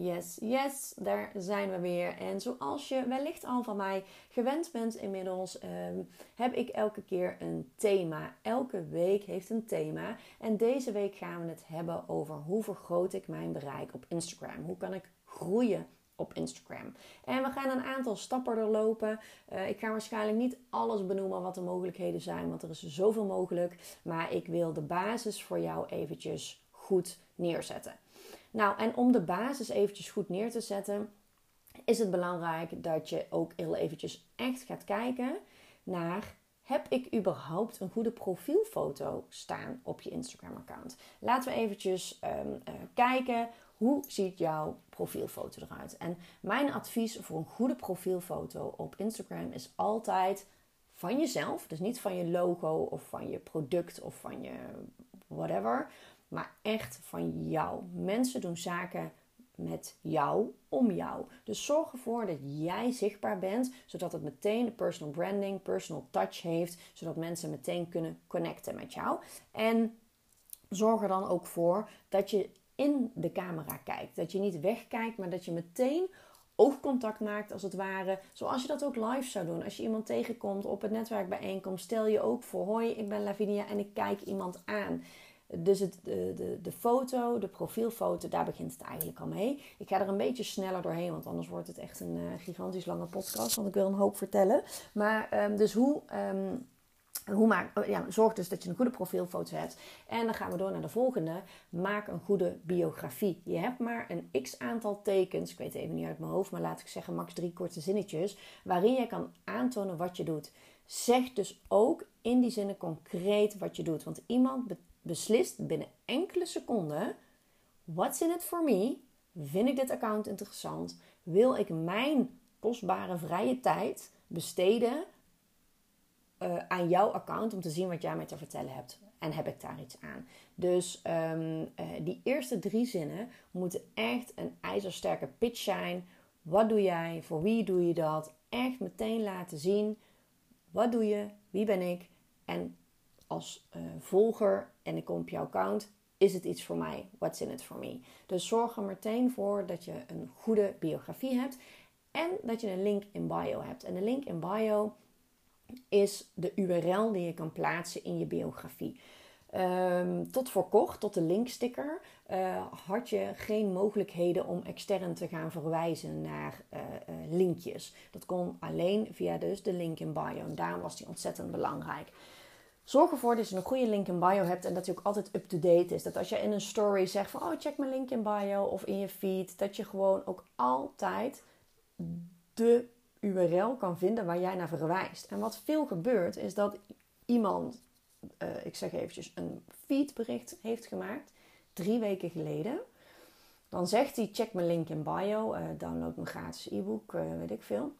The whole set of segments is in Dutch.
Yes, yes, daar zijn we weer. En zoals je wellicht al van mij gewend bent inmiddels, ehm, heb ik elke keer een thema. Elke week heeft een thema. En deze week gaan we het hebben over hoe vergroot ik mijn bereik op Instagram? Hoe kan ik groeien op Instagram? En we gaan een aantal stappen doorlopen. Uh, ik ga waarschijnlijk niet alles benoemen wat de mogelijkheden zijn, want er is zoveel mogelijk. Maar ik wil de basis voor jou eventjes goed neerzetten. Nou, en om de basis eventjes goed neer te zetten, is het belangrijk dat je ook heel eventjes echt gaat kijken naar heb ik überhaupt een goede profielfoto staan op je Instagram-account? Laten we eventjes um, uh, kijken hoe ziet jouw profielfoto eruit. En mijn advies voor een goede profielfoto op Instagram is altijd van jezelf, dus niet van je logo of van je product of van je whatever, maar echt van jou. Mensen doen zaken met jou, om jou. Dus zorg ervoor dat jij zichtbaar bent, zodat het meteen de personal branding, personal touch heeft, zodat mensen meteen kunnen connecten met jou. En zorg er dan ook voor dat je in de camera kijkt. Dat je niet wegkijkt, maar dat je meteen oogcontact maakt als het ware. Zoals je dat ook live zou doen. Als je iemand tegenkomt op het netwerkbijeenkomst, stel je ook voor: hoi, ik ben Lavinia en ik kijk iemand aan. Dus het, de, de, de foto, de profielfoto, daar begint het eigenlijk al mee. Ik ga er een beetje sneller doorheen, want anders wordt het echt een uh, gigantisch lange podcast. Want ik wil een hoop vertellen. Maar um, dus hoe, um, hoe maak, ja, zorg dus dat je een goede profielfoto hebt. En dan gaan we door naar de volgende. Maak een goede biografie. Je hebt maar een x aantal tekens, ik weet even niet uit mijn hoofd, maar laat ik zeggen max drie korte zinnetjes. Waarin je kan aantonen wat je doet. Zeg dus ook in die zinnen concreet wat je doet. Want iemand beslist binnen enkele seconden: what's in it for me? Vind ik dit account interessant? Wil ik mijn kostbare vrije tijd besteden uh, aan jouw account om te zien wat jij mij te vertellen hebt? En heb ik daar iets aan? Dus um, uh, die eerste drie zinnen moeten echt een ijzersterke pitch zijn. Wat doe jij? Voor wie doe je dat? Echt meteen laten zien. Wat doe je? Wie ben ik? En als uh, volger en ik kom op jouw account, is het iets voor mij? What's in it for me? Dus zorg er meteen voor dat je een goede biografie hebt en dat je een link in bio hebt. En de link in bio is de URL die je kan plaatsen in je biografie. Um, tot voor kort, tot de linksticker, uh, had je geen mogelijkheden om extern te gaan verwijzen naar uh, linkjes. Dat kon alleen via dus de link in bio. En daarom was die ontzettend belangrijk. Zorg ervoor dat je een goede link in bio hebt en dat die ook altijd up-to-date is. Dat als je in een story zegt van oh check mijn link in bio of in je feed, dat je gewoon ook altijd de URL kan vinden waar jij naar verwijst. En wat veel gebeurt is dat iemand, uh, ik zeg eventjes, een feedbericht heeft gemaakt drie weken geleden. Dan zegt hij check mijn link in bio, uh, download mijn gratis e-book, uh, weet ik veel.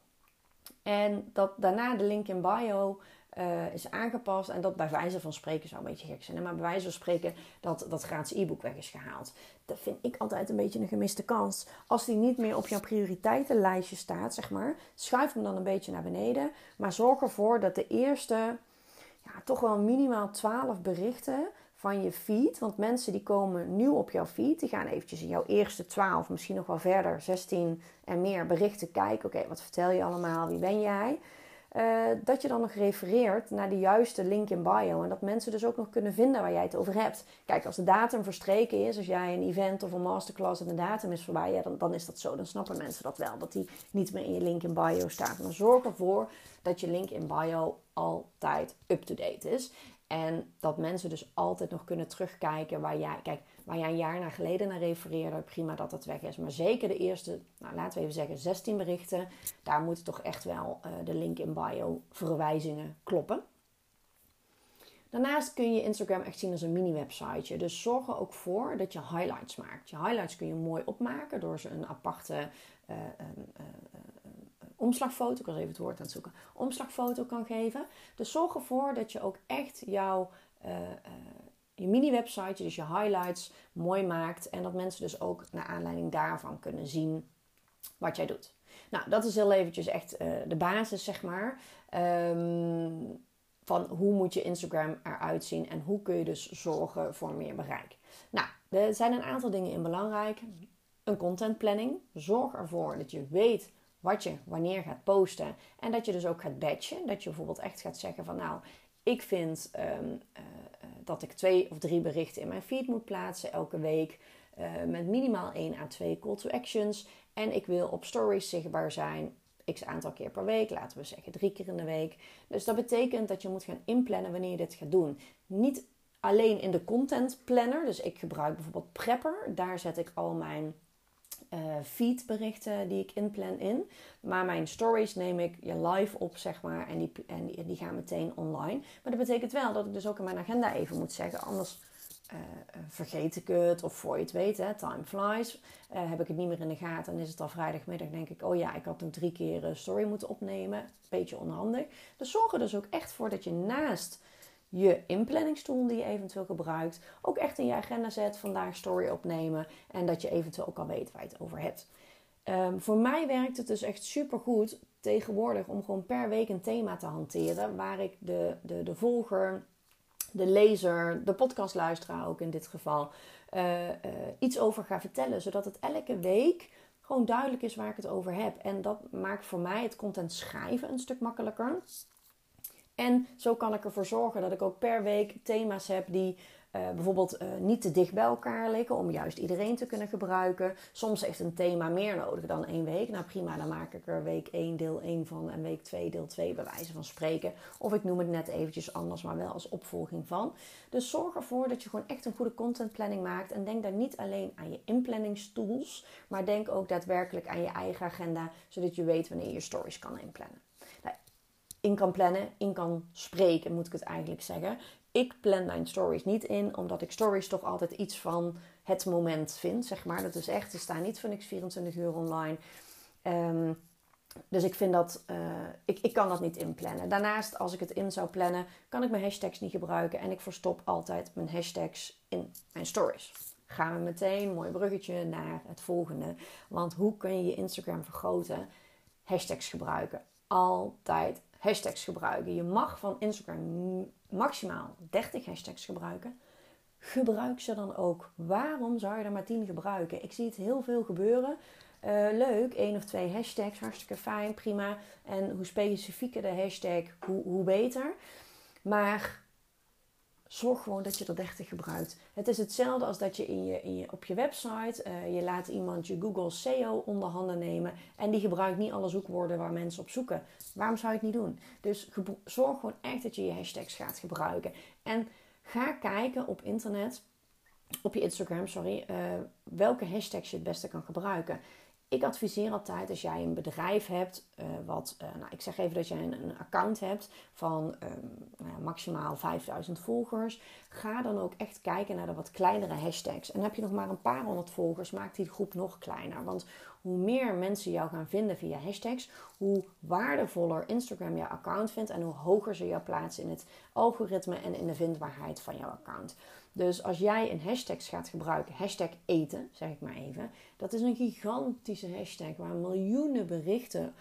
En dat daarna de link in bio uh, is aangepast. En dat bij wijze van spreken zou een beetje gek zijn. Maar bij wijze van spreken dat dat gratis e-book weg is gehaald. Dat vind ik altijd een beetje een gemiste kans. Als die niet meer op jouw prioriteitenlijstje staat, zeg maar. Schuif hem dan een beetje naar beneden. Maar zorg ervoor dat de eerste, ja, toch wel minimaal 12 berichten van je feed. Want mensen die komen nieuw op jouw feed, die gaan eventjes in jouw eerste 12, misschien nog wel verder, 16 en meer berichten kijken. Oké, wat vertel je allemaal? Wie ben jij? Uh, dat je dan nog refereert naar de juiste link in bio. En dat mensen dus ook nog kunnen vinden waar jij het over hebt. Kijk, als de datum verstreken is, als jij een event of een masterclass en de datum is voorbij, ja, dan, dan is dat zo. Dan snappen mensen dat wel, dat die niet meer in je link in bio staat. Maar zorg ervoor dat je link in bio altijd up-to-date is. En dat mensen dus altijd nog kunnen terugkijken waar jij, kijk, waar jij een jaar naar geleden naar refereerde, prima dat dat weg is. Maar zeker de eerste, nou, laten we even zeggen, 16 berichten, daar moeten toch echt wel uh, de link in bio verwijzingen kloppen. Daarnaast kun je Instagram echt zien als een mini-websiteje. Dus zorg er ook voor dat je highlights maakt. Je highlights kun je mooi opmaken door ze een aparte uh, omslagfoto, ik was even het woord aan het zoeken, omslagfoto kan geven. Dus zorg ervoor dat je ook echt jouw je mini-website, dus je highlights, mooi maakt. En dat mensen dus ook naar aanleiding daarvan kunnen zien wat jij doet. Nou, dat is heel eventjes echt de basis, zeg maar. Um, van hoe moet je Instagram eruit zien en hoe kun je dus zorgen voor meer bereik. Nou, er zijn een aantal dingen in belangrijk. Een content planning. Zorg ervoor dat je weet wat je wanneer gaat posten en dat je dus ook gaat batchen. Dat je bijvoorbeeld echt gaat zeggen van nou, ik vind ehm, eh, eh, dat ik twee of drie berichten in mijn feed moet plaatsen elke week. Uh, met minimaal 1 à 2 call to actions. En ik wil op stories zichtbaar zijn x aantal keer per week, laten we zeggen drie keer in de week. Dus dat betekent dat je moet gaan inplannen wanneer je dit gaat doen. Niet alleen in de content planner, dus ik gebruik bijvoorbeeld Prepper, daar zet ik al mijn uh, feedberichten die ik inplan in. Maar mijn stories neem ik je live op, zeg maar, en die, en die, gaan meteen online. Maar dat betekent wel dat ik dus ook in mijn agenda even moet zeggen, anders uh, vergeet ik het of voor je het weet, hè, time flies, heb ik het niet meer in de gaten en is het al vrijdagmiddag, denk ik, oh ja, ik had nog drie keer een story moeten opnemen. Beetje onhandig. Dus zorg er dus ook echt voor dat je naast je inplanningstool die je eventueel gebruikt, ook echt in je agenda zet, vandaag story opnemen en dat je eventueel ook al weet waar je het over hebt. Um, voor mij werkt het dus echt super goed tegenwoordig om gewoon per week een thema te hanteren waar ik de, de, de volger de lezer, de podcastluisteraar ook in dit geval, uh, uh, iets over ga vertellen. Zodat het elke week gewoon duidelijk is waar ik het over heb. En dat maakt voor mij het content schrijven een stuk makkelijker. En zo kan ik ervoor zorgen dat ik ook per week thema's heb die uh, bijvoorbeeld uh, niet te dicht bij elkaar liggen om juist iedereen te kunnen gebruiken. Soms heeft een thema meer nodig dan één week. Nou prima, dan maak ik er week 1 deel 1 van en week 2 deel 2 bij wijze van spreken. Of ik noem het net eventjes anders, maar wel als opvolging van. Dus zorg ervoor dat je gewoon echt een goede contentplanning maakt. En denk daar niet alleen aan je inplanningstools, maar denk ook daadwerkelijk aan je eigen agenda, zodat je weet wanneer je stories kan inplannen in kan plannen, in kan spreken, moet ik het eigenlijk zeggen ik plan mijn stories niet in, omdat ik stories toch altijd iets van het moment vind, zeg maar. Dat is echt, ze staan niet voor niks 24 uur online. Um, dus ik vind dat, uh, ik, ik kan dat niet inplannen. Daarnaast, als ik het in zou plannen, kan ik mijn hashtags niet gebruiken. En ik verstop altijd mijn hashtags in mijn stories. Gaan we meteen, mooi bruggetje, naar het volgende. Want hoe kun je je Instagram vergroten? Hashtags gebruiken. Altijd hashtags gebruiken. Je mag van Instagram maximaal 30 hashtags gebruiken. Gebruik ze dan ook. Waarom zou je er maar 10 gebruiken? Ik zie het heel veel gebeuren. Uh, leuk, één of twee hashtags, hartstikke fijn, prima. En hoe specifieker de hashtag, hoe, hoe beter. Maar zorg gewoon dat je er 30 gebruikt. Het is hetzelfde als dat je, in je, in je op je website, uh, je laat iemand je Google SEO onder handen nemen en die gebruikt niet alle zoekwoorden waar mensen op zoeken. Waarom zou je het niet doen? Dus zorg gewoon echt dat je je hashtags gaat gebruiken. En ga kijken op internet, op je Instagram, sorry, uh, welke hashtags je het beste kan gebruiken. Ik adviseer altijd als jij een bedrijf hebt, uh, wat, uh, nou, ik zeg even dat jij een, een account hebt van um, nou, maximaal 5000 volgers. Ga dan ook echt kijken naar de wat kleinere hashtags. En heb je nog maar een paar honderd volgers, maak die groep nog kleiner. Want hoe meer mensen jou gaan vinden via hashtags, hoe waardevoller Instagram jouw account vindt en hoe hoger ze jou plaatsen in het algoritme en in de vindbaarheid van jouw account. Dus als jij een hashtag gaat gebruiken, hashtag eten, zeg ik maar even, dat is een gigantische hashtag waar miljoenen berichten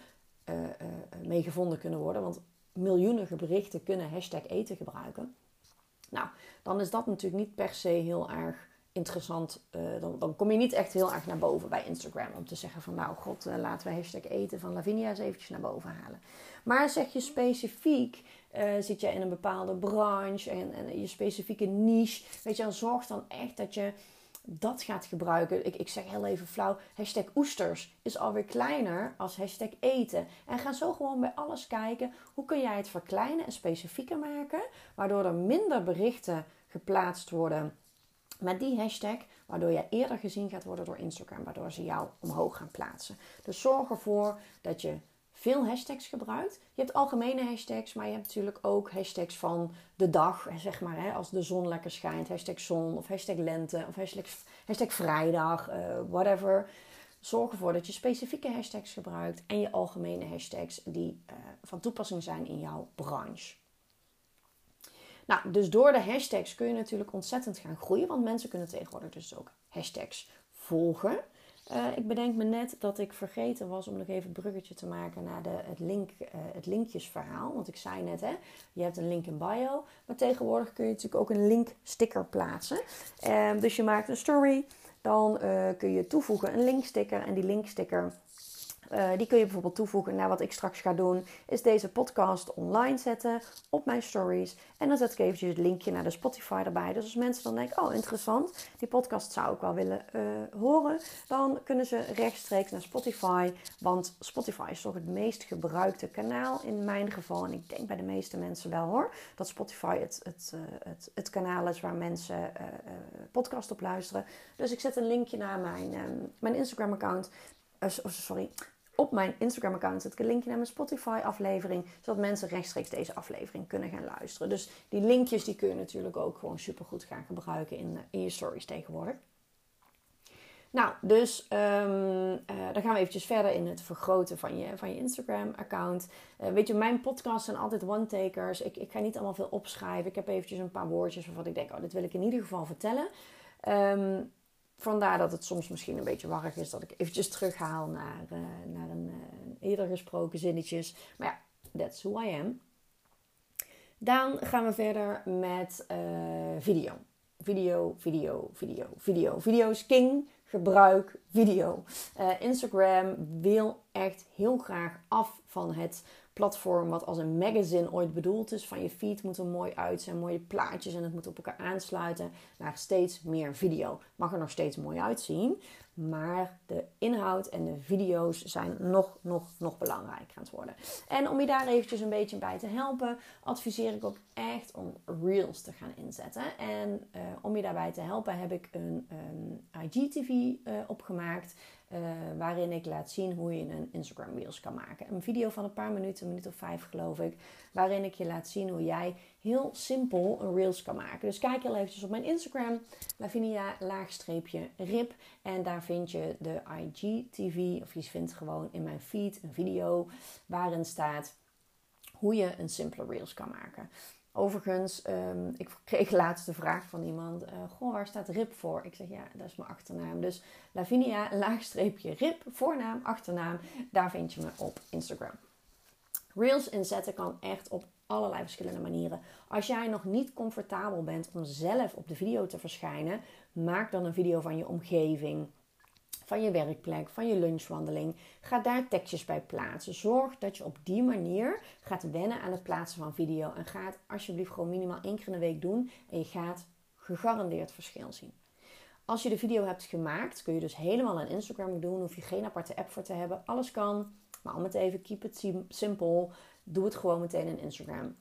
uh, uh, mee gevonden kunnen worden. Want miljoenen berichten kunnen hashtag eten gebruiken. Nou, dan is dat natuurlijk niet per se heel erg interessant. Uh, dan, dan, kom je niet echt heel erg naar boven bij Instagram. Om te zeggen van nou god, uh, laten we hashtag eten van Lavinia eens eventjes naar boven halen. Maar zeg je specifiek, uh, zit je in een bepaalde branche en, en, je specifieke niche. Weet je, dan zorg dan echt dat je dat gaat gebruiken. Ik, ik zeg heel even flauw, hashtag oesters is alweer kleiner als hashtag eten. En ga zo gewoon bij alles kijken, hoe kun jij het verkleinen en specifieker maken, waardoor er minder berichten geplaatst worden met die hashtag, waardoor je eerder gezien gaat worden door Instagram, waardoor ze jou omhoog gaan plaatsen. Dus zorg ervoor dat je veel hashtags gebruikt. Je hebt algemene hashtags, maar je hebt natuurlijk ook hashtags van de dag, zeg maar, hè, als de zon lekker schijnt, hashtag zon of hashtag lente of hashtag, hashtag vrijdag, uh, whatever. Zorg ervoor dat je specifieke hashtags gebruikt en je algemene hashtags die uh, van toepassing zijn in jouw branche. Nou, dus door de hashtags kun je natuurlijk ontzettend gaan groeien, want mensen kunnen tegenwoordig dus ook hashtags volgen. Uh, ik bedenk me net dat ik vergeten was om nog even een bruggetje te maken naar de, het, link, uh, het linkjesverhaal. Want ik zei net, hè, je hebt een link in bio. Maar tegenwoordig kun je natuurlijk ook een linksticker plaatsen. Uh, dus je maakt een story, dan eh, kun je toevoegen een linksticker. En die linksticker uh, die kun je bijvoorbeeld toevoegen naar wat ik straks ga doen. Is deze podcast online zetten op mijn stories. En dan zet ik eventjes het linkje naar de Spotify erbij. Dus als mensen dan denken, oh interessant, die podcast zou ik wel willen uh, horen. Dan kunnen ze rechtstreeks naar Spotify. Want Spotify is toch het meest gebruikte kanaal in mijn geval. En ik denk bij de meeste mensen wel hoor. Dat Spotify het, het, uh, het, het kanaal is waar mensen podcast op luisteren. Dus ik zet een linkje naar mijn, um, mijn Instagram account. sorry, op mijn Instagram-account zet ik een linkje naar mijn Spotify-aflevering, zodat mensen rechtstreeks deze aflevering kunnen gaan luisteren. Dus die linkjes die kun je natuurlijk ook gewoon supergoed gaan gebruiken in, eh, in je stories tegenwoordig. Nou, dus um, dan gaan we eventjes verder in het vergroten van je, van je Instagram-account. Uh, weet je, mijn podcasts zijn altijd one-takers. Ik, ik ga niet allemaal veel opschrijven. Ik heb eventjes een paar woordjes waarvan ik denk, oh, dit wil ik in ieder geval vertellen. Um, vandaar dat het soms misschien een beetje warrig is dat ik eventjes terughaal naar, uh, naar een uh, eerder gesproken zinnetjes. Maar ja, that's who I am. Dan gaan we verder met uh, video. Video, video, video, video. Video is king. Gebruik video. Instagram wil echt heel graag af van het platform wat als een magazine ooit bedoeld is. Van je feed moet er mooi uit zijn, mooie plaatjes en het moet op elkaar aansluiten. Naar steeds meer video. Mag er nog steeds mooi uitzien. Maar de inhoud en de video's zijn nog, nog, nog belangrijker aan het worden. En om je daar eventjes een beetje bij te helpen, adviseer ik ook echt om Reels te gaan inzetten. En uh, om je daarbij te helpen heb ik een um, IGTV uh, opgemaakt. Uh, waarin ik laat zien hoe je een Instagram Reels kan maken. Een video van een paar minuten, een minuut of vijf geloof ik. Waarin ik je laat zien hoe jij heel simpel een Reels kan maken. Dus kijk heel eventjes op mijn Instagram. Lavinia laagstreepje rip. En daar vind je de IGTV. Of je vindt gewoon in mijn feed een video waarin staat hoe je een simpele Reels kan maken. Overigens, um, ik kreeg laatst de vraag van iemand: uh, Goh, waar staat RIP voor? Ik zeg ja, dat is mijn achternaam. Dus Lavinia, laagstreepje RIP, voornaam, achternaam. Daar vind je me op Instagram. Reels inzetten kan echt op allerlei verschillende manieren. Als jij nog niet comfortabel bent om zelf op de video te verschijnen, maak dan een video van je omgeving van je werkplek, van je lunchwandeling. Ga daar tekstjes bij plaatsen. Zorg dat je op die manier gaat wennen aan het plaatsen van video. En ga het alsjeblieft gewoon minimaal één keer in de week doen. En je gaat gegarandeerd verschil zien. Als je de video hebt gemaakt, kun je dus helemaal een Instagram doen. Hoef je geen aparte app voor te hebben. Alles kan. Maar om het even, keep it simpel. Doe het gewoon meteen in Instagram.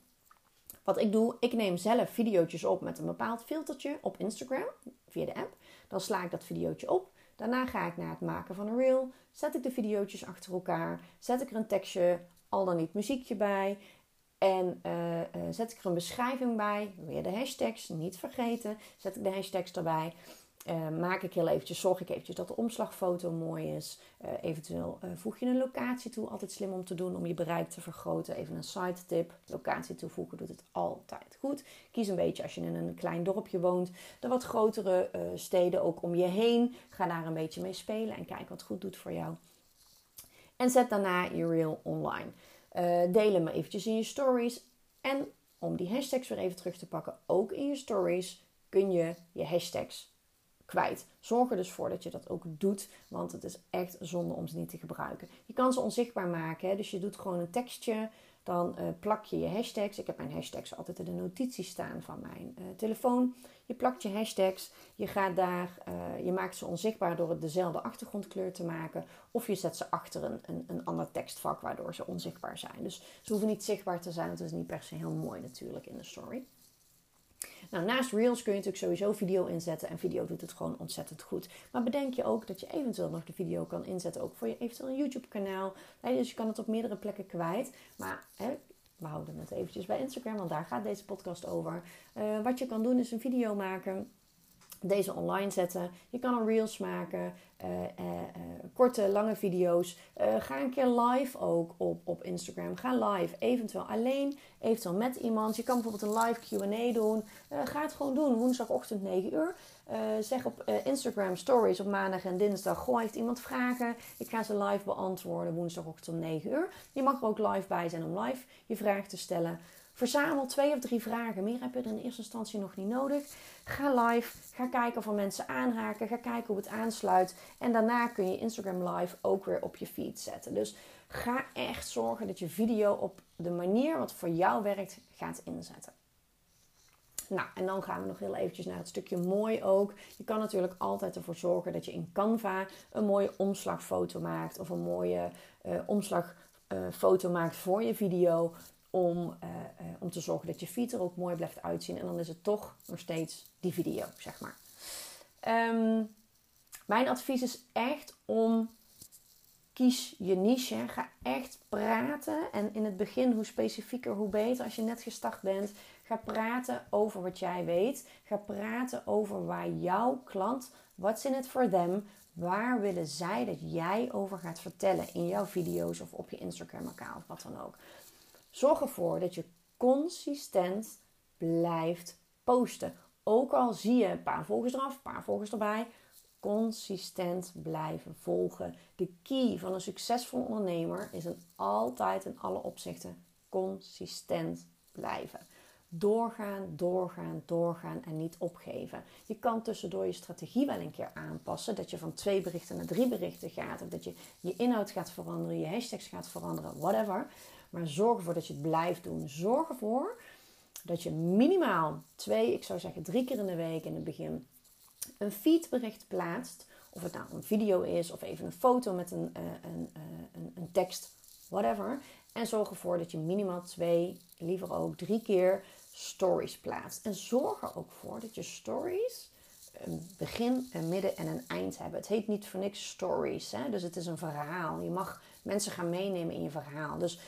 Wat ik doe, ik neem zelf video's op met een bepaald filtertje op Instagram via de app. Dan sla ik dat videootje op. Daarna ga ik naar het maken van een reel. Zet ik de video's achter elkaar. Zet ik er een tekstje, al dan niet muziekje bij. En uh, uh, zet ik er een beschrijving bij. Weer de hashtags, niet vergeten. Zet ik de hashtags erbij. Uh, maak ik heel eventjes, zorg ik eventjes dat de omslagfoto mooi is. Uh, eventueel uh, voeg je een locatie toe. Altijd slim om te doen om je bereik te vergroten. Even een side tip. Locatie toevoegen doet het altijd goed. Kies een beetje als je in een klein dorpje woont. De wat grotere steden ook om je heen. Ga daar een beetje mee spelen en kijk wat goed doet voor jou. En zet daarna je reel online. deel hem eventjes in je stories. En om die hashtags weer even terug te pakken, ook in je stories kun je je hashtags kwijt. Zorg er dus voor dat je dat ook doet, want het is echt zonde om ze niet te gebruiken. Je kan ze onzichtbaar maken, hè? dus je doet gewoon een tekstje. Dan plak je je hashtags. Ik heb mijn hashtags altijd in de notities staan van mijn telefoon. Je plakt je hashtags. Je gaat daar, je maakt ze onzichtbaar door het dezelfde achtergrondkleur te maken. Of je zet ze achter een, een, een ander tekstvak waardoor ze onzichtbaar zijn. Dus ze hoeven niet zichtbaar te zijn. Het is niet per se heel mooi natuurlijk in de story. Nou, naast Reels kun je natuurlijk sowieso video inzetten. En video doet het gewoon ontzettend goed. Maar bedenk je ook dat je eventueel nog de video kan inzetten. Ook voor je eventueel een YouTube kanaal. dus je kan het op meerdere plekken kwijt. Maar hè, we houden het eventjes bij Instagram. Want daar gaat deze podcast over. Uh, wat je kan doen is een video maken deze online zetten. Je kan een reels maken, uh, uh, korte, lange video's. ga een keer live ook op, op Instagram. Ga live, eventueel alleen, eventueel met iemand. Je kan bijvoorbeeld een live QA doen. ga het gewoon doen, woensdagochtend 9 uur. zeg op Instagram stories op maandag en dinsdag. Goh, heeft iemand vragen? Ik ga ze live beantwoorden woensdagochtend 9 uur. Je mag er ook live bij zijn om live je vraag te stellen. Verzamel twee of drie vragen. Meer heb je er in eerste instantie nog niet nodig. Ga live. Ga kijken of er mensen aanhaken. Ga kijken hoe het aansluit. En daarna kun je Instagram Live ook weer op je feed zetten. Dus ga echt zorgen dat je video op de manier wat voor jou werkt gaat inzetten. Nou, en dan gaan we nog heel eventjes naar het stukje mooi ook. Je kan natuurlijk altijd ervoor zorgen dat je in Canva een mooie omslagfoto maakt. Of een mooie uh, omslagfoto maakt voor je video om, uh, uh, om te zorgen dat je feed er ook mooi blijft uitzien. En dan is het toch nog steeds die video, zeg maar. Um, mijn advies is echt om kies je niche. Ga echt praten. En in het begin, hoe specifieker, hoe beter. Als je net gestart bent, ga praten over wat jij weet. Ga praten over waar jouw klant, what's in it for them, waar willen zij dat jij over gaat vertellen in jouw video's of op je Instagram-account, wat dan ook. Zorg ervoor dat je consistent blijft posten. Ook al zie je een paar volgers eraf, een paar volgers erbij. Consistent blijven volgen. De key van een succesvol ondernemer is een altijd in alle opzichten consistent blijven. Doorgaan, doorgaan, doorgaan en niet opgeven. Je kan tussendoor je strategie wel een keer aanpassen. Dat je van twee berichten naar drie berichten gaat. Of dat je je inhoud gaat veranderen, je hashtags gaat veranderen, whatever. Maar zorg ervoor dat je het blijft doen. Zorg ervoor dat je minimaal twee, ik zou zeggen drie keer in de week in het begin, een feedbericht plaatst. Of het nou een video is of even een foto met een, uh, een, uh, een, een tekst, whatever. En zorg ervoor dat je minimaal twee, liever ook drie keer stories plaatst. En zorg er ook voor dat je stories een begin, een midden en een eind hebben. Het heet niet voor niks stories. Hè? Dus het is een verhaal. Je mag mensen gaan meenemen in je verhaal. Dus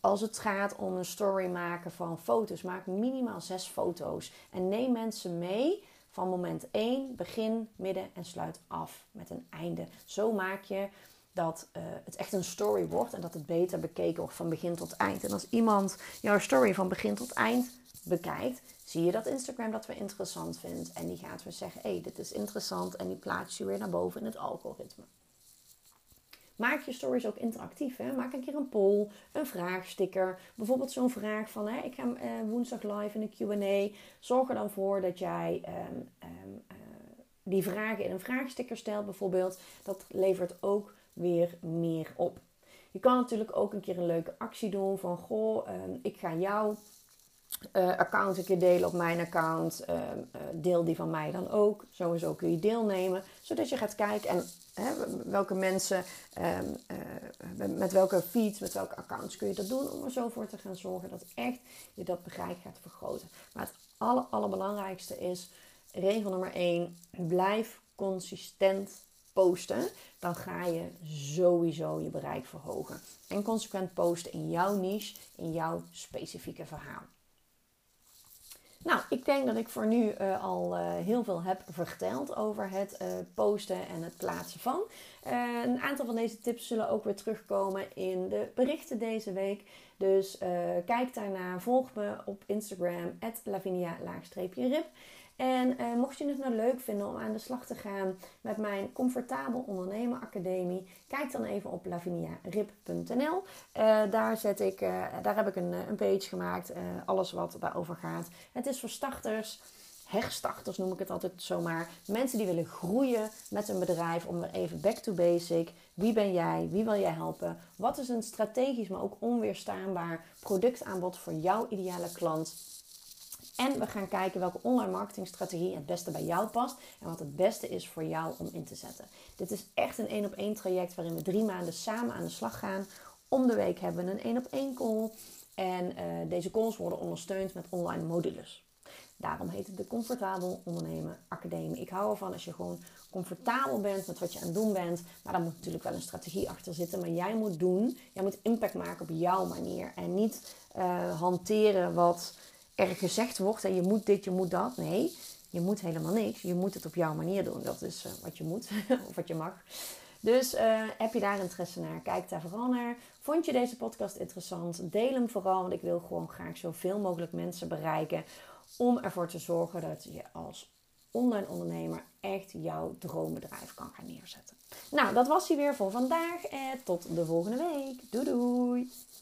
als het gaat om een story maken van foto's, maak minimaal zes foto's. En neem mensen mee van moment 1, begin, midden en sluit af met een einde. Zo maak je dat uh, het echt een story wordt en dat het beter bekeken wordt van begin tot eind. En als iemand jouw story van begin tot eind bekijkt, zie je dat Instagram dat weer interessant vindt. En die gaat weer zeggen: hé, hey, dit is interessant. En die plaatst je weer naar boven in het algoritme. Maak je stories ook interactief. Hè? Maak een keer een poll, een vraagsticker. Bijvoorbeeld zo'n vraag van hè, ik ga uh, woensdag live in een QA. Zorg er dan voor dat jij ehm, ehm, eh, die vragen in een vraagsticker stelt bijvoorbeeld. Dat levert ook weer meer op. Je kan natuurlijk ook een keer een leuke actie doen van goh, ehm, ik ga jou uh, account een keer delen op mijn account. Deel die van mij dan ook. Sowieso kun je deelnemen. Zodat je gaat kijken en welke mensen, um, uh, met welke feeds, met welke accounts kun je dat doen. Om er zo voor te gaan zorgen dat echt je dat bereik gaat vergroten. Maar het aller, allerbelangrijkste is, regel nummer 1, blijf consistent posten. Dan ga je sowieso je bereik verhogen. En consequent posten in jouw niche, in jouw specifieke verhaal. Nou, ik denk dat ik voor nu uh, al uh, heel veel heb verteld over het uh, posten en het plaatsen van. een aantal van deze tips zullen ook weer terugkomen in de berichten deze week. Dus kijk daarna, volg me op Instagram, lavinia-rip. En uh, mocht je het nou leuk vinden om aan de slag te gaan met mijn Comfortabel Ondernemen Academie, kijk dan even op laviniarip.nl. Uh, daar, zet ik, uh, daar heb ik een, een page gemaakt, alles wat daarover gaat. Het is voor starters. herstarters noem ik het altijd zomaar. Mensen die willen groeien met een bedrijf om weer even back to basic. Wie ben jij? Wie wil jij helpen? Wat is een strategisch, maar ook onweerstaanbaar productaanbod voor jouw ideale klant? En we gaan kijken welke online marketingstrategie het beste bij jou past en wat het beste is voor jou om in te zetten. Dit is echt een één op één traject waarin we drie maanden samen aan de slag gaan. Om de week hebben we een één op één call. En uh, deze calls worden ondersteund met online modules. Daarom heet het de Comfortabel Ondernemen Academie. Ik hou ervan als je gewoon comfortabel bent met wat je aan het doen bent. Maar daar moet natuurlijk wel een strategie achter zitten. Maar jij moet doen, jij moet impact maken op jouw manier. En niet uh, hanteren wat er gezegd wordt. En je moet dit, je moet dat. Nee, je moet helemaal niks. Je moet het op jouw manier doen. Dat is uh, wat je moet of wat je mag. Dus uh, heb je daar interesse naar? Kijk daar vooral naar. Vond je deze podcast interessant? Deel hem vooral, want ik wil gewoon graag zoveel mogelijk mensen bereiken. Om ervoor te zorgen dat je als online ondernemer echt jouw droombedrijf kan gaan neerzetten. Nou, dat was hij weer voor vandaag. En tot de volgende week. Doei doei!